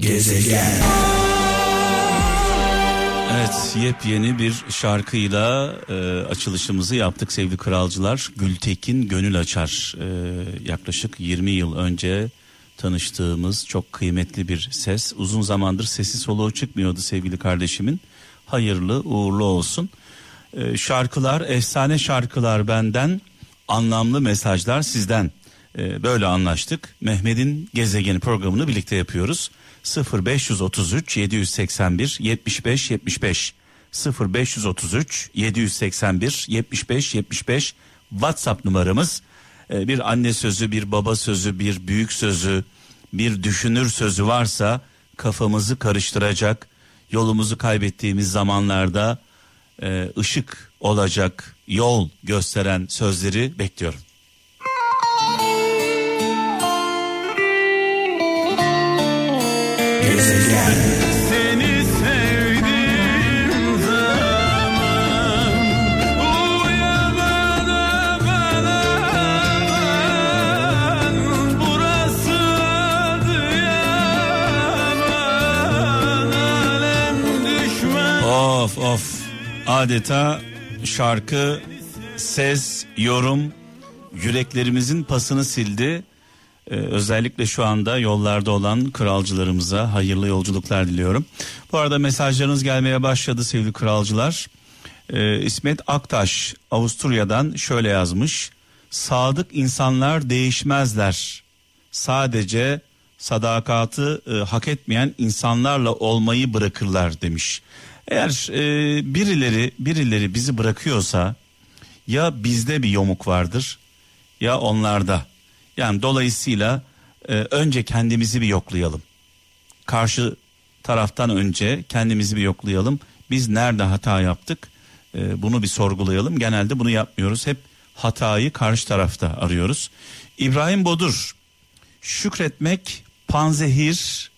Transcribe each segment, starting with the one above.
Gezegen. Evet yepyeni bir şarkıyla e, açılışımızı yaptık sevgili kralcılar. Gültekin Gönül Açar e, yaklaşık 20 yıl önce tanıştığımız çok kıymetli bir ses. Uzun zamandır sesi soluğu çıkmıyordu sevgili kardeşimin. Hayırlı uğurlu olsun. E, şarkılar efsane şarkılar benden anlamlı mesajlar sizden. E, böyle anlaştık. Mehmet'in gezegeni programını birlikte yapıyoruz. 0533 781 75 75 0533 781 75 75 WhatsApp numaramız. Ee, bir anne sözü, bir baba sözü, bir büyük sözü, bir düşünür sözü varsa kafamızı karıştıracak, yolumuzu kaybettiğimiz zamanlarda e, ışık olacak, yol gösteren sözleri bekliyorum. Gezegen. Seni sevdiğim zaman uyamadı ben Burası Adıyaman düşman Of of adeta şarkı, ses, yorum yüreklerimizin pasını sildi. Ee, özellikle şu anda yollarda olan kralcılarımıza hayırlı yolculuklar diliyorum. Bu arada mesajlarınız gelmeye başladı sevgili kralcılar. Ee, İsmet Aktaş Avusturya'dan şöyle yazmış. Sadık insanlar değişmezler. Sadece sadakatı e, hak etmeyen insanlarla olmayı bırakırlar demiş. Eğer e, birileri birileri bizi bırakıyorsa ya bizde bir yomuk vardır ya onlarda. Yani dolayısıyla e, önce kendimizi bir yoklayalım. Karşı taraftan önce kendimizi bir yoklayalım. Biz nerede hata yaptık? E, bunu bir sorgulayalım. Genelde bunu yapmıyoruz. Hep hatayı karşı tarafta arıyoruz. İbrahim Bodur şükretmek panzehir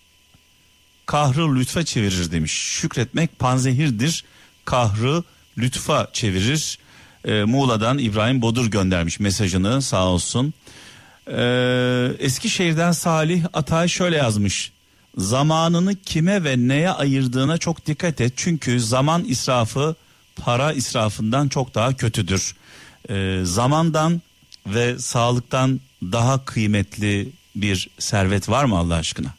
kahrı lütfa çevirir demiş. Şükretmek panzehirdir, kahrı lütfa çevirir. Ee, Muğla'dan İbrahim Bodur göndermiş mesajını sağ olsun. Ee, Eskişehir'den Salih Atay şöyle yazmış. Zamanını kime ve neye ayırdığına çok dikkat et. Çünkü zaman israfı para israfından çok daha kötüdür. Ee, zamandan ve sağlıktan daha kıymetli bir servet var mı Allah aşkına?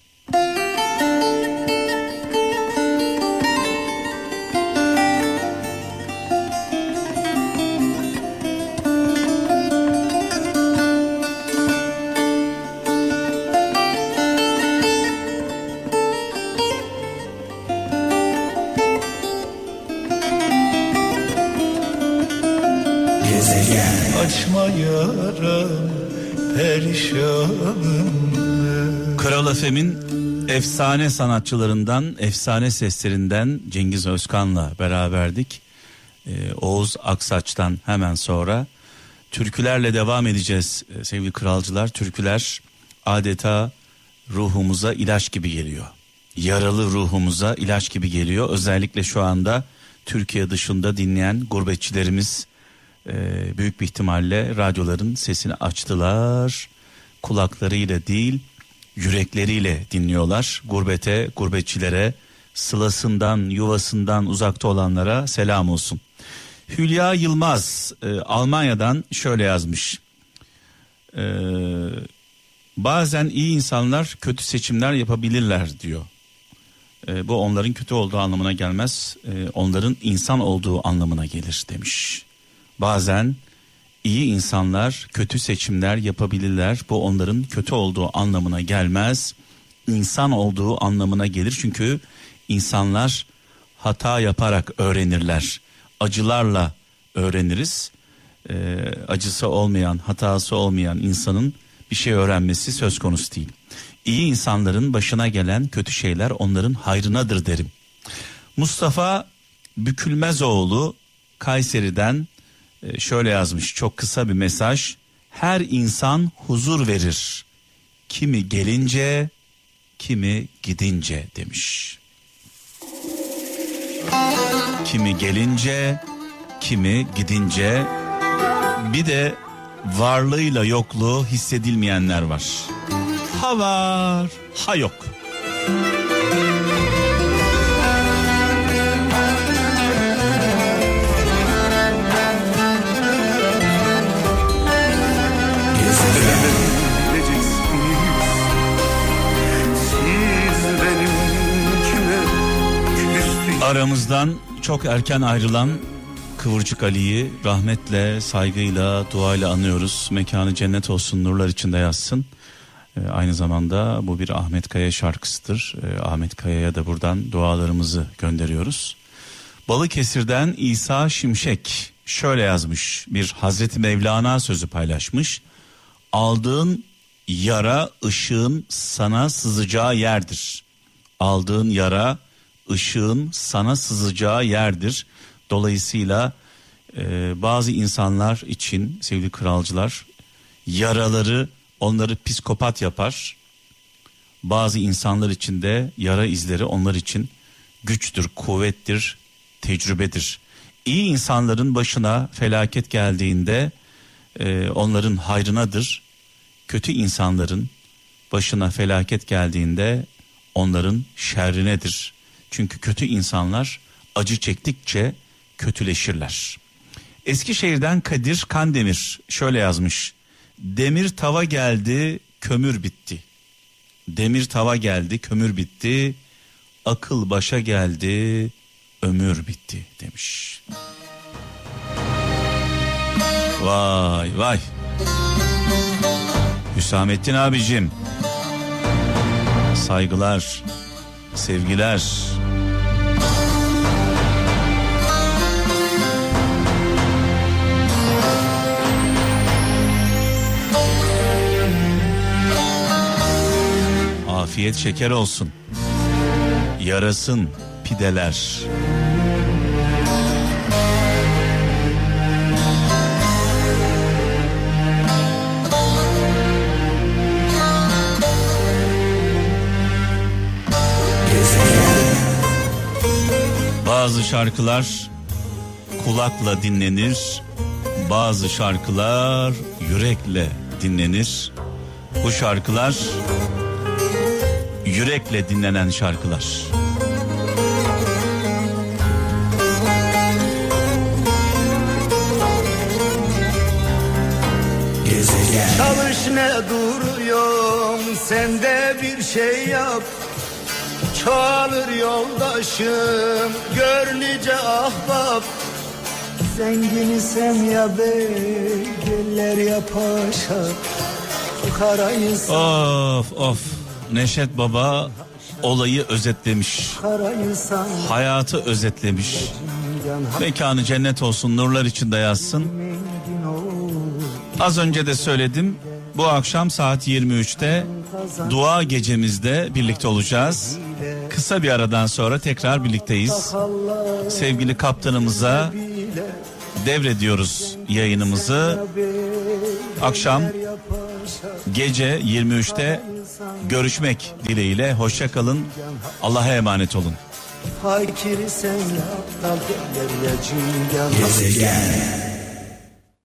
Yaram perişanım Kral Efem'in efsane sanatçılarından, efsane seslerinden Cengiz Özkan'la beraberdik. Ee, Oğuz Aksaç'tan hemen sonra türkülerle devam edeceğiz ee, sevgili kralcılar. Türküler adeta ruhumuza ilaç gibi geliyor. Yaralı ruhumuza ilaç gibi geliyor. Özellikle şu anda Türkiye dışında dinleyen gurbetçilerimiz e, büyük bir ihtimalle radyoların sesini açtılar. Kulaklarıyla değil yürekleriyle dinliyorlar. Gurbete, gurbetçilere, sılasından, yuvasından uzakta olanlara selam olsun. Hülya Yılmaz e, Almanya'dan şöyle yazmış. E, bazen iyi insanlar kötü seçimler yapabilirler diyor. E, bu onların kötü olduğu anlamına gelmez. E, onların insan olduğu anlamına gelir demiş. Bazen iyi insanlar kötü seçimler yapabilirler. Bu onların kötü olduğu anlamına gelmez. İnsan olduğu anlamına gelir. Çünkü insanlar hata yaparak öğrenirler. Acılarla öğreniriz. Ee, acısı olmayan, hatası olmayan insanın bir şey öğrenmesi söz konusu değil. İyi insanların başına gelen kötü şeyler onların hayrınadır derim. Mustafa Bükülmezoğlu Kayseri'den e, şöyle yazmış çok kısa bir mesaj. Her insan huzur verir. Kimi gelince, kimi gidince demiş. Kimi gelince, kimi gidince bir de varlığıyla yokluğu hissedilmeyenler var. Ha var, ha yok. Aramızdan çok erken ayrılan Kıvırcık Ali'yi rahmetle, saygıyla, duayla anıyoruz. Mekanı cennet olsun, nurlar içinde yazsın. Ee, aynı zamanda bu bir Ahmet Kaya şarkısıdır. Ee, Ahmet Kaya'ya da buradan dualarımızı gönderiyoruz. Balıkesir'den İsa Şimşek şöyle yazmış. Bir Hazreti Mevlana sözü paylaşmış. Aldığın yara ışığın sana sızacağı yerdir. Aldığın yara ışığın sana sızacağı yerdir. Dolayısıyla e, bazı insanlar için sevgili kralcılar yaraları onları psikopat yapar. Bazı insanlar için de yara izleri onlar için güçtür, kuvvettir, tecrübedir. İyi insanların başına felaket geldiğinde e, onların hayrınadır. Kötü insanların başına felaket geldiğinde onların şerrinedir. Çünkü kötü insanlar acı çektikçe kötüleşirler. Eskişehir'den Kadir Kandemir şöyle yazmış. Demir tava geldi, kömür bitti. Demir tava geldi, kömür bitti. Akıl başa geldi, ömür bitti demiş. Vay vay. Hüsamettin abicim. Saygılar, sevgiler. Afiyet şeker olsun. Yarasın pideler. Bazı şarkılar kulakla dinlenir, bazı şarkılar yürekle dinlenir. Bu şarkılar yürekle dinlenen şarkılar. Çalış ne duruyorum sen de bir şey yap. Çoğalır yoldaşım gör nice ahbap. Zengini sen ya bey geller ya paşa. Of of Neşet Baba olayı özetlemiş. Hayatı özetlemiş. Mekanı cennet olsun nurlar içinde yazsın. Az önce de söyledim. Bu akşam saat 23'te dua gecemizde birlikte olacağız. Kısa bir aradan sonra tekrar birlikteyiz. Sevgili kaptanımıza devrediyoruz yayınımızı. Akşam gece 23'te görüşmek dileğiyle. Hoşça kalın. Allah'a emanet olun. Fakiri